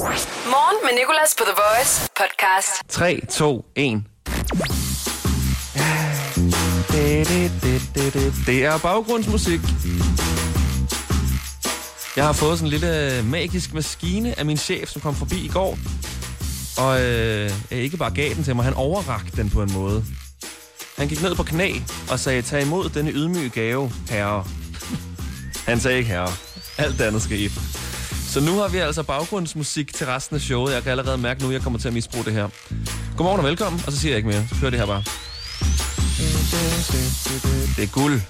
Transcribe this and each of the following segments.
Morgen med Nicolas på The Voice podcast. 3, 2, 1. Det, det, det, det, det. det er baggrundsmusik. Jeg har fået sådan en lille øh, magisk maskine af min chef, som kom forbi i går. Og øh, øh ikke bare gav den til mig, han overrakte den på en måde. Han gik ned på knæ og sagde, tag imod denne ydmyge gave, herre. Han sagde ikke herre. Alt det andet skete. Så nu har vi altså baggrundsmusik til resten af showet. Jeg kan allerede mærke nu, at jeg kommer til at misbruge det her. Godmorgen og velkommen, og så siger jeg ikke mere. Så hør det her bare. Det er guld.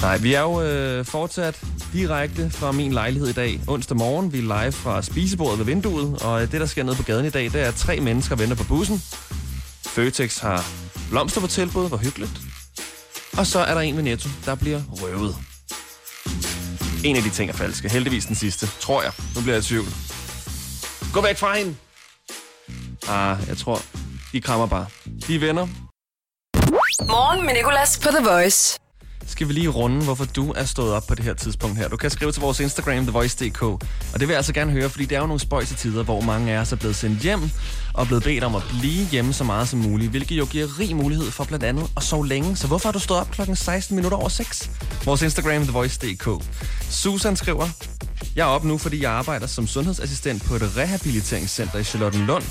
Nej, vi er jo øh, fortsat direkte fra min lejlighed i dag, onsdag morgen. Vi er live fra spisebordet ved vinduet, og øh, det, der sker nede på gaden i dag, det er, at tre mennesker venter på bussen. Føtex har blomster på tilbud, hvor hyggeligt. Og så er der en ved Netto, der bliver røvet. En af de ting er falske. Heldigvis den sidste, tror jeg. Nu bliver jeg i tvivl. Gå væk fra hende! Ah, jeg tror, de krammer bare. De er venner. Morgen med Nicolas på The Voice. skal vi lige runde, hvorfor du er stået op på det her tidspunkt her. Du kan skrive til vores Instagram, thevoice.dk. Og det vil jeg altså gerne høre, fordi det er jo nogle spøjse tider, hvor mange af os er blevet sendt hjem og blevet bedt om at blive hjemme så meget som muligt, hvilket jo giver rig mulighed for blandt andet at sove længe. Så hvorfor har du stået op klokken 16 minutter over 6? Vores Instagram, thevoice.dk. Susan skriver, jeg er op nu, fordi jeg arbejder som sundhedsassistent på et rehabiliteringscenter i Charlottenlund.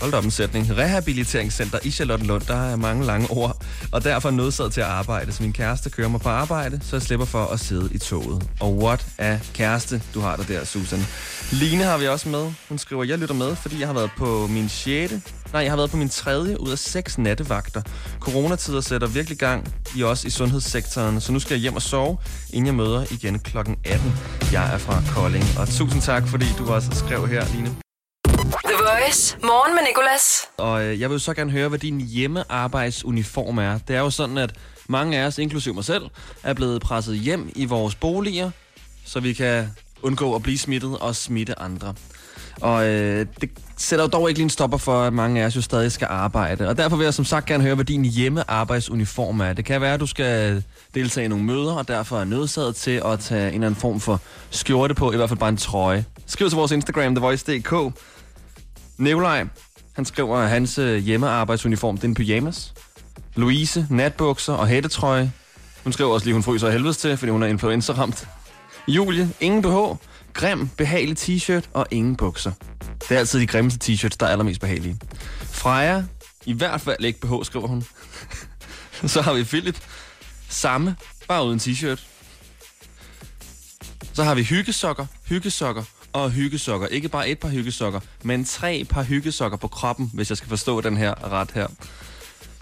Hold da op en sætning. Rehabiliteringscenter i Charlottenlund. Der er mange lange ord, og derfor nødsaget til at arbejde. Så min kæreste kører mig på arbejde, så jeg slipper for at sidde i toget. Og what a kæreste, du har der der, Susan. Line har vi også med. Hun skriver, jeg lytter med, fordi jeg har været på min 6. Nej, jeg har været på min tredje ud af seks nattevagter. Coronatider sætter virkelig gang i os i sundhedssektoren, så nu skal jeg hjem og sove, inden jeg møder igen klokken 18. Jeg er fra Kolding, og tusind tak, fordi du også skrev her, Line. The Morgen med Nicolas. Og øh, jeg vil så gerne høre, hvad din hjemmearbejdsuniform er. Det er jo sådan, at mange af os, inklusive mig selv, er blevet presset hjem i vores boliger, så vi kan undgå at blive smittet og smitte andre. Og øh, det sætter jo dog ikke lige en stopper for, at mange af os jo stadig skal arbejde. Og derfor vil jeg som sagt gerne høre, hvad din hjemmearbejdsuniform er. Det kan være, at du skal deltage i nogle møder, og derfor er nødsaget til at tage en eller anden form for skjorte på, i hvert fald bare en trøje. Skriv til vores Instagram, thevoice.dk. Nikolaj, han skriver, at hans øh, hjemmearbejdsuniform, det er en pyjamas. Louise, natbukser og hættetrøje. Hun skriver også lige, hun fryser helvedes til, fordi hun er influencerramt. Julie, ingen BH, grim, behagelig t-shirt og ingen bukser. Det er altid de grimmeste t-shirts, der er allermest behagelige. Freja, i hvert fald ikke BH, skriver hun. Så har vi Philip, samme, bare uden t-shirt. Så har vi hyggesokker, hyggesokker og hyggesokker. Ikke bare et par hyggesokker, men tre par hyggesokker på kroppen, hvis jeg skal forstå den her ret her.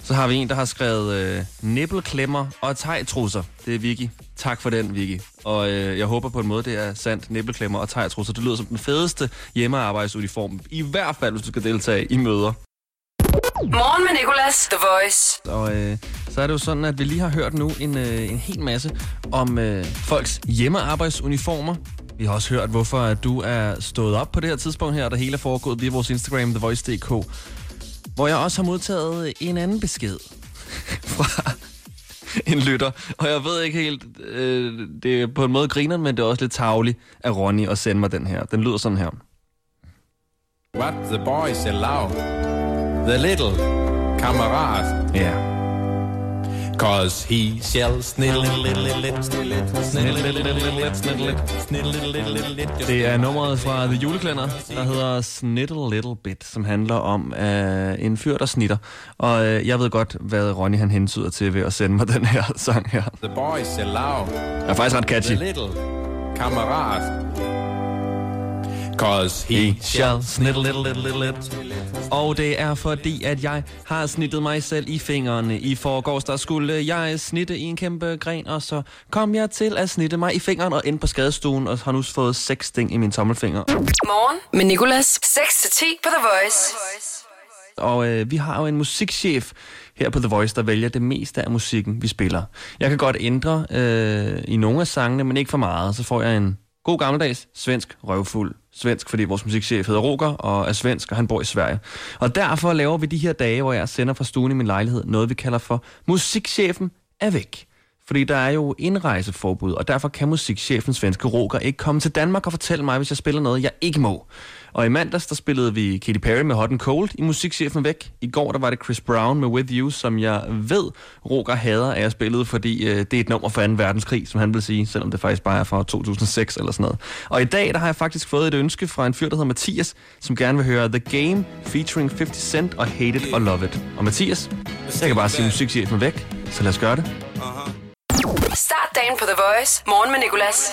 Så har vi en, der har skrevet øh, nippelklemmer og tegtrusser. Det er Vicky. Tak for den, Vicky. Og øh, jeg håber på en måde, det er sandt. Nippelklemmer og tegtrusser. Det lyder som den fedeste hjemmearbejdsuniform. I hvert fald, hvis du skal deltage i møder. Morgen med Nicolas. The Voice. Og øh, så er det jo sådan, at vi lige har hørt nu en, øh, en hel masse om øh, folks hjemmearbejdsuniformer. Vi har også hørt, hvorfor at du er stået op på det her tidspunkt her, og det hele er foregået via vores Instagram, thevoice.dk. Hvor jeg også har modtaget en anden besked fra en lytter. Og jeg ved ikke helt, øh, det er på en måde griner, men det er også lidt tavligt af Ronny at sende mig den her. Den lyder sådan her. What the boys allow. The little kammerat. Ja. Cause he shall. Det er nummeret fra The Juleklænder, der hedder Snittle Little Bit, som handler om uh, en fyr, der snitter. Og uh, jeg ved godt, hvad Ronny han hensyder til ved at sende mig den her sang her. The boys allow. er faktisk ret catchy. The little kammerat. Cause he He shall snittle little little little little. Og det er fordi, at jeg har snittet mig selv i fingrene. I forgårs, der skulle jeg snitte i en kæmpe gren, og så kom jeg til at snitte mig i fingeren og ind på skadestuen, og har nu fået seks sting i min tommelfinger. Morgen med Nicolas. 6-10 på The Voice. Og øh, vi har jo en musikchef her på The Voice, der vælger det meste af musikken, vi spiller. Jeg kan godt ændre øh, i nogle af sangene, men ikke for meget. Så får jeg en god gammeldags svensk røvfuld. Svensk, fordi vores musikchef hedder Roger og er svensk, og han bor i Sverige. Og derfor laver vi de her dage, hvor jeg sender fra stuen i min lejlighed, noget vi kalder for Musikchefen er væk. Fordi der er jo indrejseforbud, og derfor kan musikchefen svenske Roger ikke komme til Danmark og fortælle mig, hvis jeg spiller noget, jeg ikke må. Og i mandags, der spillede vi Katy Perry med Hot and Cold i Musikchefen væk. I går, der var det Chris Brown med With You, som jeg ved, Roger hader, at spillet, fordi øh, det er et nummer for 2. verdenskrig, som han vil sige, selvom det faktisk bare er fra 2006 eller sådan noget. Og i dag, der har jeg faktisk fået et ønske fra en fyr, der hedder Mathias, som gerne vil høre The Game featuring 50 Cent og Hate It or Love It. Og Mathias, jeg kan bare sige Musikchefen væk, så lad os gøre det. Start dagen på The Voice. Morgen med Nicolas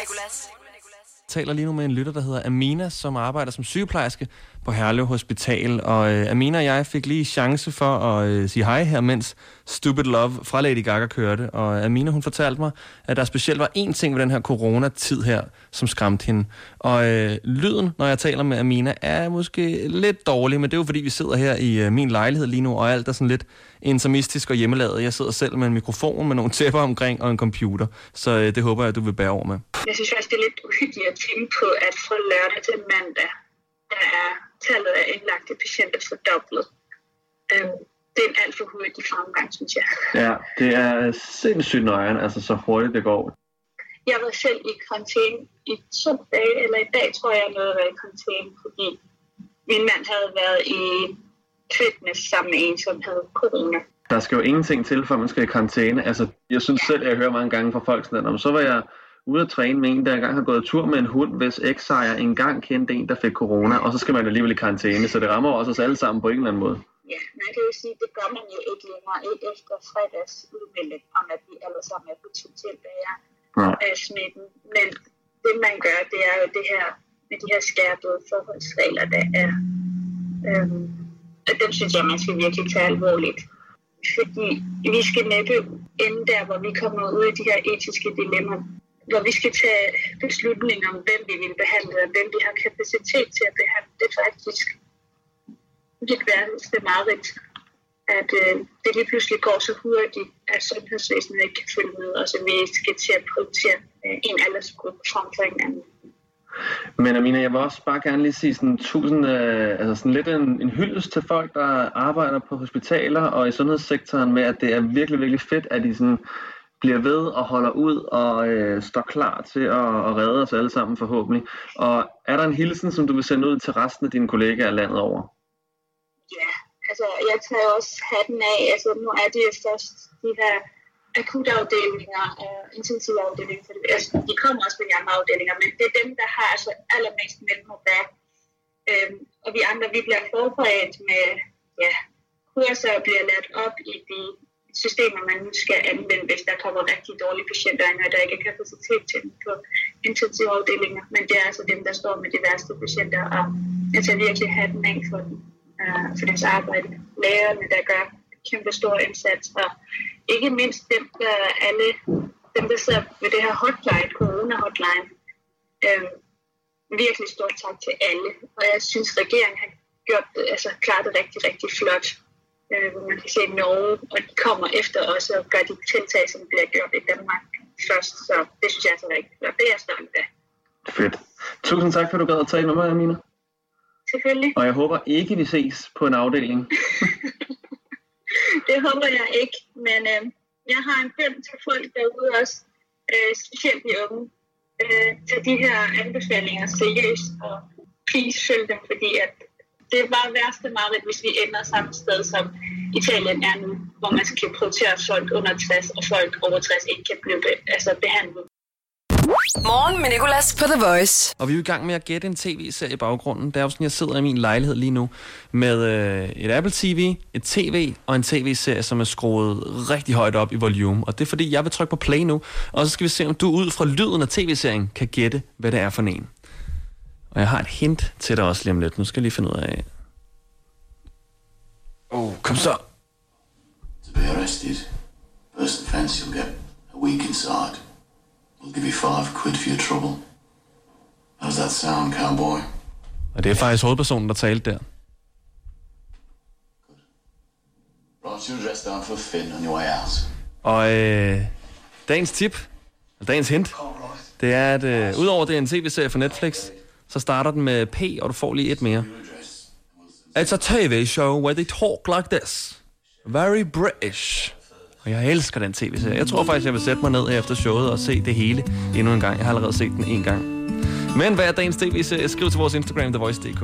taler lige nu med en lytter, der hedder Amina, som arbejder som sygeplejerske på Herlev Hospital. Og øh, Amina og jeg fik lige chance for at øh, sige hej her, mens Stupid Love fra Lady Gaga kørte. Og Amina, hun fortalte mig, at der specielt var én ting ved den her coronatid her, som skræmte hende. Og øh, lyden, når jeg taler med Amina, er måske lidt dårlig, men det er jo fordi, vi sidder her i øh, min lejlighed lige nu, og alt er sådan lidt intimistisk og hjemmelavet. Jeg sidder selv med en mikrofon med nogle tæpper omkring og en computer, så øh, det håber jeg, at du vil bære over med. Jeg synes også, det er lidt uhyggeligt at tænke på, at fra lørdag til mandag, der er tallet af indlagte patienter fordoblet. Øhm, det er en alt for hurtig fremgang, synes jeg. Ja, det er sindssygt nøjeren, altså så hurtigt det går. Jeg var selv i karantæne i to dage, eller i dag tror jeg, jeg nåede at være i karantæne, fordi min mand havde været i fitness sammen med en, som havde corona. Der skal jo ingenting til, for man skal i karantæne. Altså, jeg synes selv, jeg hører mange gange fra folk sådan, at så var jeg ude at træne med en, der engang har gået tur med en hund, hvis eks-ejer engang kendte en, der fik corona, og så skal man jo alligevel i karantæne, så det rammer jo også os alle sammen på en eller anden måde. Ja, nej, det vil sige, det gør man jo ikke længere, ikke efter fredags udmelding om, at vi alle sammen er potentielt bærer af smitten. Men det, man gør, det er jo det her med de her skærpede forholdsregler, der er. Øhm, og dem synes jeg, man skal virkelig tage alvorligt. Fordi vi skal næppe ende der, hvor vi kommer ud i de her etiske dilemmaer, hvor vi skal tage beslutninger om, hvem vi vil behandle, og hvem vi har kapacitet til at behandle. Det er faktisk lidt værste mareridt, at øh, det lige pludselig går så hurtigt, at sundhedsvæsenet ikke kan følge med, og så vi skal til at prioritere øh, en aldersgruppe frem for en anden. Men Amina, jeg vil også bare gerne lige sige sådan tusind, øh, altså sådan lidt en, en hyldest til folk, der arbejder på hospitaler og i sundhedssektoren med, at det er virkelig, virkelig fedt, at I sådan bliver ved og holder ud og øh, står klar til at, at redde os alle sammen forhåbentlig. Og er der en hilsen, som du vil sende ud til resten af dine kollegaer landet over? Ja, altså jeg tager også hatten af. Altså nu er det jo først de her akutafdelinger, øh, intensivafdelinger, for det, altså, de kommer også med de andre afdelinger, men det er dem, der har altså allermest mellem på bag. Øhm, og vi andre, vi bliver forberedt med, ja, kurser bliver lært op i de systemer, man nu skal anvende, hvis der kommer rigtig dårlige patienter ind, og der ikke er kapacitet til dem på intensivafdelinger. Men det er altså dem, der står med de værste patienter, og jeg tager virkelig hatten af for, dem, uh, for deres arbejde. Lægerne, der gør kæmpe stor indsats, og ikke mindst dem, der alle, dem, der sidder ved det her hotline, corona-hotline. Uh, virkelig stort tak til alle, og jeg synes, regeringen har gjort det, altså klaret det rigtig, rigtig flot øh, hvor man kan se Norge, og de kommer efter os og gør de tiltag, som bliver gjort i Danmark først. Så det synes jeg er så rigtig flot. Det er jeg stolt af. Fedt. Tusind tak, for at du gad at tale med mig, Amina. Selvfølgelig. Og jeg håber ikke, vi ses på en afdeling. det håber jeg ikke, men øh, jeg har en bøn til folk derude også, øh, specielt de unge, øh, til de her anbefalinger seriøst, og please følg dem, fordi at det er bare værste meget, hvis vi ender samme sted, som Italien er nu, hvor man skal prioritere folk under 60, og folk over 60 ikke kan blive be- altså behandlet. Morgen med Nicolas på The Voice. Og vi er i gang med at gætte en tv-serie i baggrunden. Det er jo sådan, jeg sidder i min lejlighed lige nu med øh, et Apple TV, et tv og en tv-serie, som er skruet rigtig højt op i volume. Og det er fordi, jeg vil trykke på play nu, og så skal vi se, om du ud fra lyden af tv-serien kan gætte, hvad det er for en. Og jeg har et hint til dig også lige om lidt. Nu skal jeg lige finde ud af... Oh, kom så. To be arrested. First offence, you'll get a week inside. We'll give you five quid for your trouble. How's that sound, cowboy? Og det er faktisk hovedpersonen, der talte der. Write your address down for Finn on your way out. Og øh, dagens tip, eller dagens hint, det er, at øh, udover det er en tv-serie for Netflix, så starter den med P, og du får lige et mere. It's a TV show where they talk like this. Very British. Og jeg elsker den tv-serie. Jeg tror faktisk, jeg vil sætte mig ned efter showet og se det hele endnu en gang. Jeg har allerede set den en gang. Men hvad er dagens tv-serie? Skriv til vores Instagram, TheVoice.dk.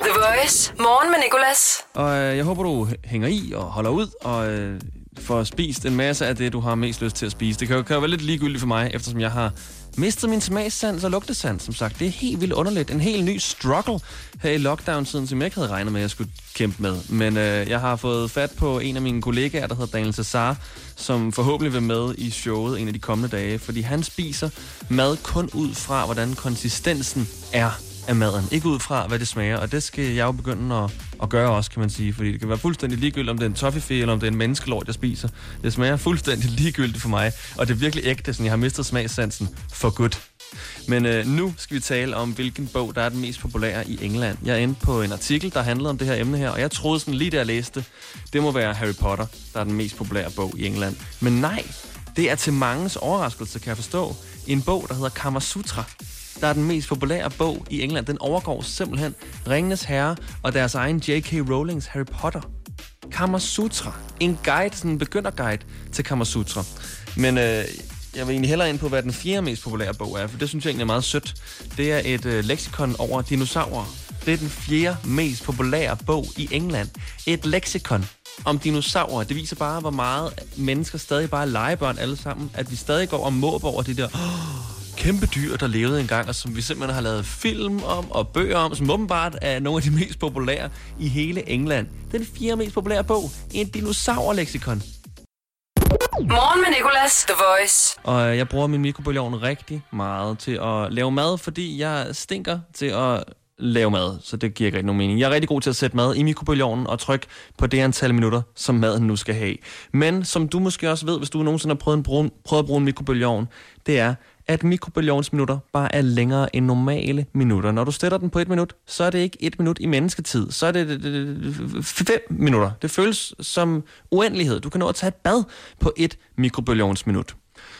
The Voice. Morgen med Nicolas. Og øh, jeg håber, du hænger i og holder ud og øh, får spist en masse af det, du har mest lyst til at spise. Det kan jo, kan jo være lidt ligegyldigt for mig, eftersom jeg har mistet min smagssans og lugtesans, som sagt. Det er helt vildt underligt. En helt ny struggle her i lockdown-tiden, som jeg ikke havde regnet med, at jeg skulle kæmpe med. Men øh, jeg har fået fat på en af mine kollegaer, der hedder Daniel Cesar, som forhåbentlig vil med i showet en af de kommende dage, fordi han spiser mad kun ud fra, hvordan konsistensen er af maden. Ikke ud fra, hvad det smager, og det skal jeg jo begynde at, at gøre også, kan man sige. Fordi det kan være fuldstændig ligegyldigt, om det er en toffifee eller om det er en menneskelort, jeg spiser. Det smager fuldstændig ligegyldigt for mig, og det er virkelig ægte, sådan jeg har mistet smagssansen for godt. Men øh, nu skal vi tale om, hvilken bog, der er den mest populære i England. Jeg er inde på en artikel, der handlede om det her emne her, og jeg troede sådan lige da jeg læste, det må være Harry Potter, der er den mest populære bog i England. Men nej, det er til mangens overraskelse, kan jeg forstå, en bog, der hedder Kamasutra der er den mest populære bog i England. Den overgår simpelthen Ringenes Herre og deres egen J.K. Rowlings Harry Potter. Kamasutra. En guide, sådan en begynderguide til Kamasutra. Men øh, jeg vil egentlig hellere ind på, hvad den fjerde mest populære bog er, for det synes jeg egentlig er meget sødt. Det er et øh, leksikon over dinosaurer. Det er den fjerde mest populære bog i England. Et leksikon om dinosaurer. Det viser bare, hvor meget mennesker stadig bare er legebørn alle sammen. At vi stadig går og måber over det der... Oh, kæmpe dyr, der levede engang, og som vi simpelthen har lavet film om og bøger om, som åbenbart er nogle af de mest populære i hele England. Den fjerde mest populære bog, en dinosaurleksikon. Morgen med Nicolas, The Voice. Og jeg bruger min mikrobølgeovn rigtig meget til at lave mad, fordi jeg stinker til at lave mad, så det giver ikke rigtig nogen mening. Jeg er rigtig god til at sætte mad i mikrobølgeovnen og trykke på det antal minutter, som maden nu skal have. Men som du måske også ved, hvis du nogensinde har prøvet, en brun, prøvet at bruge en mikrobølgeovn, det er, at mikrobølgeovnsminutter bare er længere end normale minutter. Når du stiller den på et minut, så er det ikke et minut i mennesketid. Så er det fem minutter. Det føles som uendelighed. Du kan nå at tage et bad på et mikrobølgeovnsminut.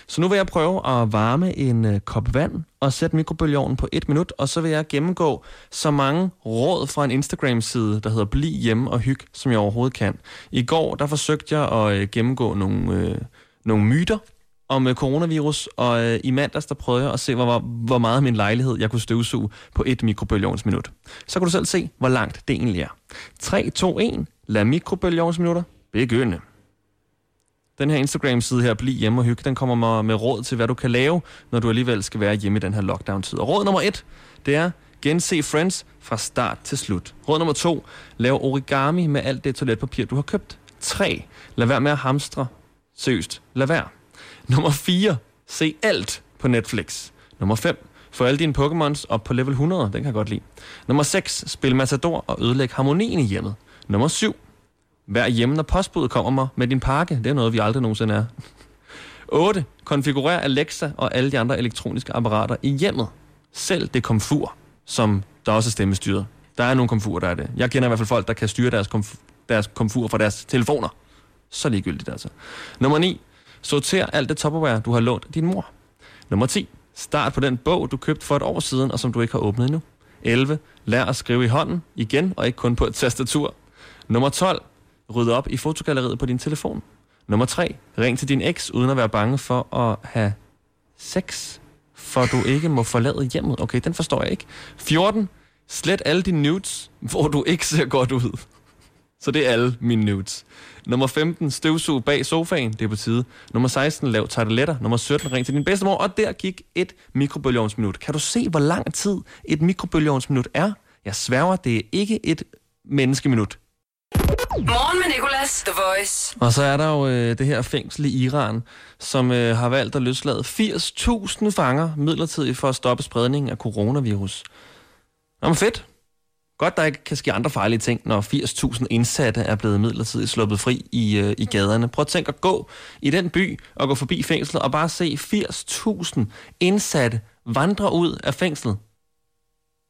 Så nu vil jeg prøve at varme en øh, kop vand og sætte mikrobølgeovnen på et minut, og så vil jeg gennemgå så mange råd fra en Instagram-side, der hedder Bliv hjemme og hyg, som jeg overhovedet kan. I går, der forsøgte jeg at øh, gennemgå nogle, øh, nogle myter om øh, coronavirus, og øh, i mandags der prøvede jeg at se, hvor, hvor meget af min lejlighed jeg kunne støvsuge på et mikrobølgeovnsminut. Så kan du selv se, hvor langt det egentlig er. 3, 2, 1. Lad mikrobølgeovnsminutter begynde. Den her Instagram-side her, Bliv hjemme og hygge, den kommer med råd til, hvad du kan lave, når du alligevel skal være hjemme i den her lockdown-tid. Og råd nummer et, det er gense Friends fra start til slut. Råd nummer to, lav origami med alt det toiletpapir, du har købt. 3. Lad være med at hamstre. Seriøst, lad være. Nummer 4. Se alt på Netflix. Nummer 5. Få alle dine Pokémons op på level 100. Den kan jeg godt lide. Nummer 6. Spil Matador og ødelæg harmonien i hjemmet. Nummer 7. Vær hjemme, når postbuddet kommer med din pakke. Det er noget, vi aldrig nogensinde er. 8. Konfigurer Alexa og alle de andre elektroniske apparater i hjemmet. Selv det komfur, som der også er stemmestyret. Der er nogle komfur, der er det. Jeg kender i hvert fald folk, der kan styre deres, komf- deres komfur fra deres telefoner. Så ligegyldigt altså. Nummer 9. Sorter alt det topperware, du har lånt din mor. Nummer 10. Start på den bog, du købte for et år siden, og som du ikke har åbnet endnu. 11. Lær at skrive i hånden, igen, og ikke kun på et tastatur. Nummer 12. Ryd op i fotogalleriet på din telefon. Nummer 3. Ring til din eks, uden at være bange for at have sex, for du ikke må forlade hjemmet. Okay, den forstår jeg ikke. 14. Slet alle dine nudes, hvor du ikke ser godt ud. Så det er alle mine nudes. Nummer 15, støvsug bag sofaen, det er på tide. Nummer 16, lav tarteletter. Nummer 17, ring til din bedstemor. Og der gik et mikrobølgeovnsminut. Kan du se, hvor lang tid et mikrobølgeovnsminut er? Jeg sværger, det er ikke et menneskeminut. Morgen med Nicolas, The Voice. Og så er der jo øh, det her fængsel i Iran, som øh, har valgt at løslade 80.000 fanger midlertidigt for at stoppe spredningen af coronavirus. Nå, men fedt. Godt, der ikke kan ske andre farlige ting, når 80.000 indsatte er blevet midlertidigt sluppet fri i, øh, i gaderne. Prøv at tænke at gå i den by og gå forbi fængslet og bare se 80.000 indsatte vandre ud af fængslet.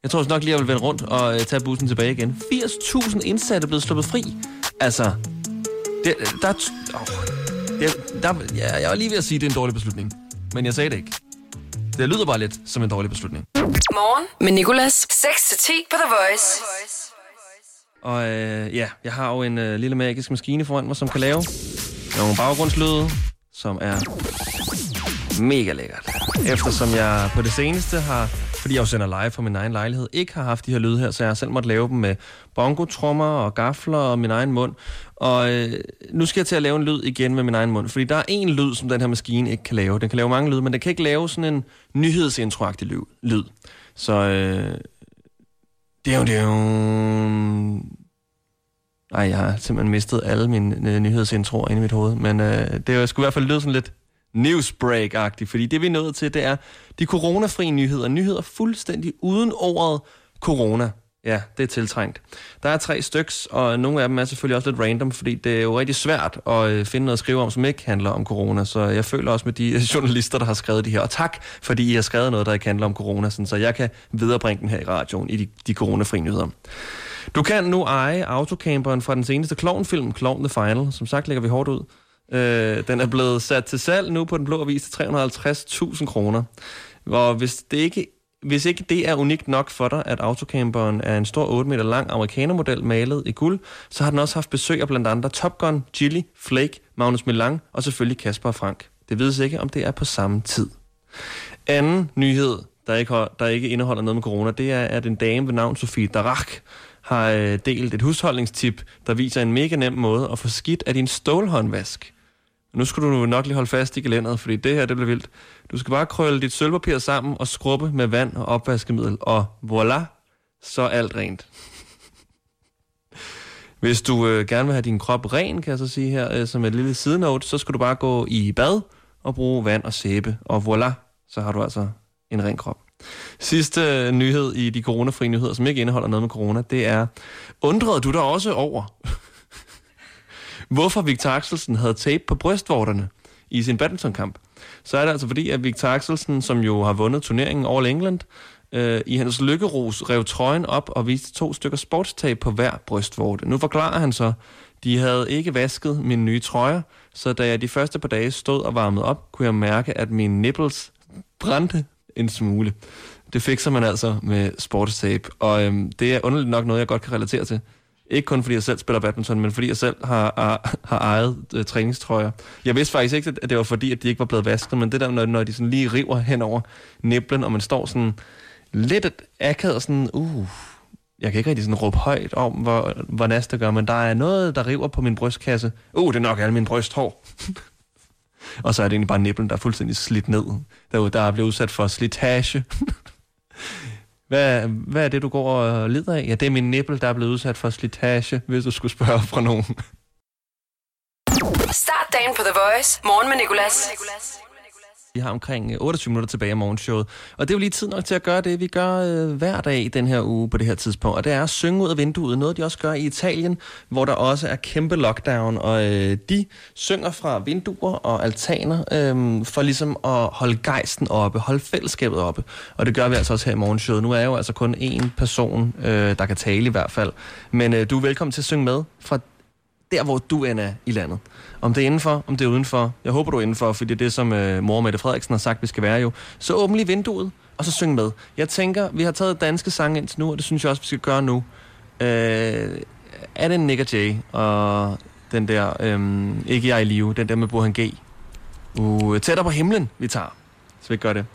Jeg tror også nok lige, jeg vil vende rundt og øh, tage bussen tilbage igen. 80.000 indsatte er blevet sluppet fri. Altså, det, øh, der, oh, det, der, ja, jeg var lige ved at sige, at det er en dårlig beslutning. Men jeg sagde det ikke. Det lyder bare lidt som en dårlig beslutning. Morgen med Nicolas. 6-10 på The Voice. Og øh, ja, jeg har jo en øh, lille magisk maskine foran mig, som kan lave nogle baggrundslyde, som er mega lækkert. Eftersom jeg på det seneste har, fordi jeg jo sender live fra min egen lejlighed, ikke har haft de her lyde her, så jeg har selv måtte lave dem med bongotrummer og gafler og min egen mund. Og øh, nu skal jeg til at lave en lyd igen med min egen mund, fordi der er en lyd, som den her maskine ikke kan lave. Den kan lave mange lyde, men den kan ikke lave sådan en nyhedsintroagtig lyd. Så øh, det er jo, det jo... Ej, jeg har simpelthen mistet alle mine øh, nyhedsintroer inde i mit hoved, men øh, det skulle i hvert fald lyde sådan lidt newsbreak-agtigt, fordi det vi er nødt til, det er de coronafrie nyheder. Nyheder fuldstændig uden ordet corona. Ja, det er tiltrængt. Der er tre styks, og nogle af dem er selvfølgelig også lidt random, fordi det er jo rigtig svært at øh, finde noget at skrive om, som ikke handler om corona. Så jeg føler også med de øh, journalister, der har skrevet de her. Og tak, fordi I har skrevet noget, der ikke handler om corona, sådan, så jeg kan viderebringe den her i radioen i de, de coronafrie nyheder. Du kan nu eje autocamperen fra den seneste klovnfilm, Clown The Final. Som sagt lægger vi hårdt ud. Øh, den er blevet sat til salg nu på den blå avis til 350.000 kroner. Og hvis det ikke hvis ikke det er unikt nok for dig, at autocamperen er en stor 8 meter lang amerikanermodel malet i guld, så har den også haft besøg af blandt andre Top Gun, Gilly, Flake, Magnus Milang og selvfølgelig Kasper og Frank. Det vides ikke, om det er på samme tid. Anden nyhed, der ikke, der ikke indeholder noget med corona, det er, at en dame ved navn Sofie Darak har øh, delt et husholdningstip, der viser en mega nem måde at få skidt af din stålhåndvask. Nu skal du nok lige holde fast i gelænderet, fordi det her, det bliver vildt. Du skal bare krølle dit sølvpapir sammen og skrubbe med vand og opvaskemiddel, og voilà, så er alt rent. Hvis du øh, gerne vil have din krop ren, kan jeg så sige her, øh, som et lille sidenote, så skal du bare gå i bad og bruge vand og sæbe, og voilà, så har du altså en ren krop. Sidste øh, nyhed i de coronafri nyheder, som ikke indeholder noget med corona, det er, undrede du dig også over, hvorfor Victor Axelsen havde tape på brystvorterne i sin badmintonkamp? Så er det altså fordi, at Victor Axelsen, som jo har vundet turneringen All England, øh, i hans lykkeros rev trøjen op og viste to stykker sportstag på hver brystvorte. Nu forklarer han så, de havde ikke vasket mine nye trøjer, så da jeg de første par dage stod og varmede op, kunne jeg mærke, at mine nipples brændte en smule. Det fikser man altså med sportstape, og øhm, det er underligt nok noget, jeg godt kan relatere til. Ikke kun fordi jeg selv spiller badminton, men fordi jeg selv har, har, har ejet øh, træningstrøjer. Jeg vidste faktisk ikke, at det var fordi, at de ikke var blevet vasket, men det der, når, når de sådan lige river hen over næblen, og man står sådan lidt akavet sådan, uh, jeg kan ikke rigtig sådan råbe højt om, hvor, hvor næste gør, men der er noget, der river på min brystkasse. Uh, det er nok alle mine brysthår. og så er det egentlig bare niblen, der er fuldstændig slidt ned. Der, der er blevet udsat for slitage. hvad, hvad er det, du går og lider af? Ja, det er min nippel, der er blevet udsat for slitage, hvis du skulle spørge fra nogen. Start dagen på The Voice. Morgen med Nicolas. Vi har omkring øh, 28 minutter tilbage af morgenshowet. Og det er jo lige tid nok til at gøre det, vi gør øh, hver dag i den her uge på det her tidspunkt. Og det er at synge ud af vinduet. Noget, de også gør i Italien, hvor der også er kæmpe lockdown. Og øh, de synger fra vinduer og altaner øh, for ligesom at holde gejsten oppe, holde fællesskabet oppe. Og det gør vi altså også her i morgenshowet. Nu er jeg jo altså kun én person, øh, der kan tale i hvert fald. Men øh, du er velkommen til at synge med fra der, hvor du end er i landet. Om det er indenfor, om det er udenfor. Jeg håber, du er indenfor, fordi det er det, som øh, mor Mette Frederiksen har sagt, vi skal være jo. Så åbn lige vinduet, og så syng med. Jeg tænker, vi har taget danske sange indtil nu, og det synes jeg også, vi skal gøre nu. Øh, er det Nick Jay og den der, øh, ikke jeg i live, den der med Burhan G. Uh, tættere på himlen, vi tager. Så vi gør det.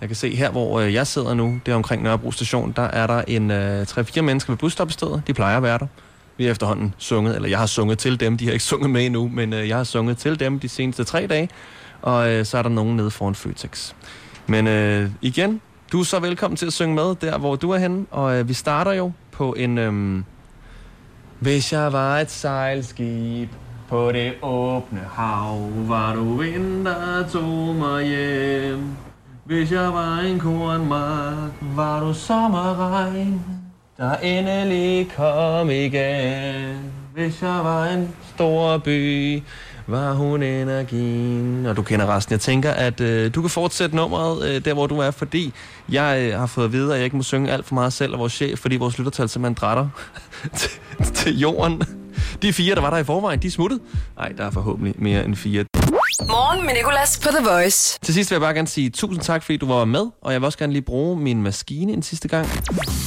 Jeg kan se her, hvor øh, jeg sidder nu, det er omkring Nørrebro station, der er der en øh, 3-4 mennesker ved busstoppestedet. De plejer at være der. Vi har efterhånden sunget, eller jeg har sunget til dem. De har ikke sunget med endnu, men øh, jeg har sunget til dem de seneste tre dage. Og øh, så er der nogen nede foran Føtex. Men øh, igen, du er så velkommen til at synge med der, hvor du er henne. Og øh, vi starter jo på en... Øh, Hvis jeg var et sejlskib på det åbne hav, var du vind, der tog mig hjem. Hvis jeg var en kornmark, var du sommerregn, der endelig kom igen. Hvis jeg var en stor by, var hun energien. Og du kender resten. Jeg tænker, at øh, du kan fortsætte nummeret øh, der, hvor du er, fordi jeg øh, har fået at vide, at jeg ikke må synge alt for meget selv af vores chef, fordi vores lyttertal simpelthen drætter til, til jorden. De fire, der var der i forvejen, de er smuttet. Nej, der er forhåbentlig mere end fire. Morgen med Nicolas på The Voice. Til sidst vil jeg bare gerne sige tusind tak, fordi du var med, og jeg vil også gerne lige bruge min maskine en sidste gang,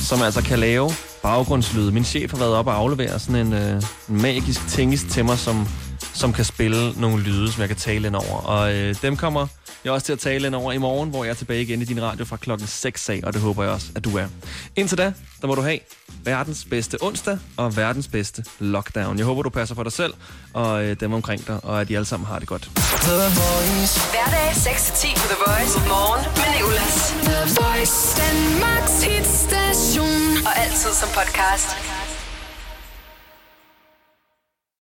som altså kan lave baggrundslyde. Min chef har været op og aflevere sådan en øh, magisk tingest til mig, som som kan spille nogle lyde, som jeg kan tale ind over. Og øh, dem kommer jeg også til at tale ind over i morgen, hvor jeg er tilbage igen i din radio fra klokken 6 af, og det håber jeg også, at du er. Indtil da, der må du have verdens bedste onsdag og verdens bedste lockdown. Jeg håber, du passer på dig selv og øh, dem omkring dig, og at de alle sammen har det godt. Hverdag 6-10 på The Voice. Morgen med Nicolas. The Voice, Danmarks hitstation. Og altid som podcast.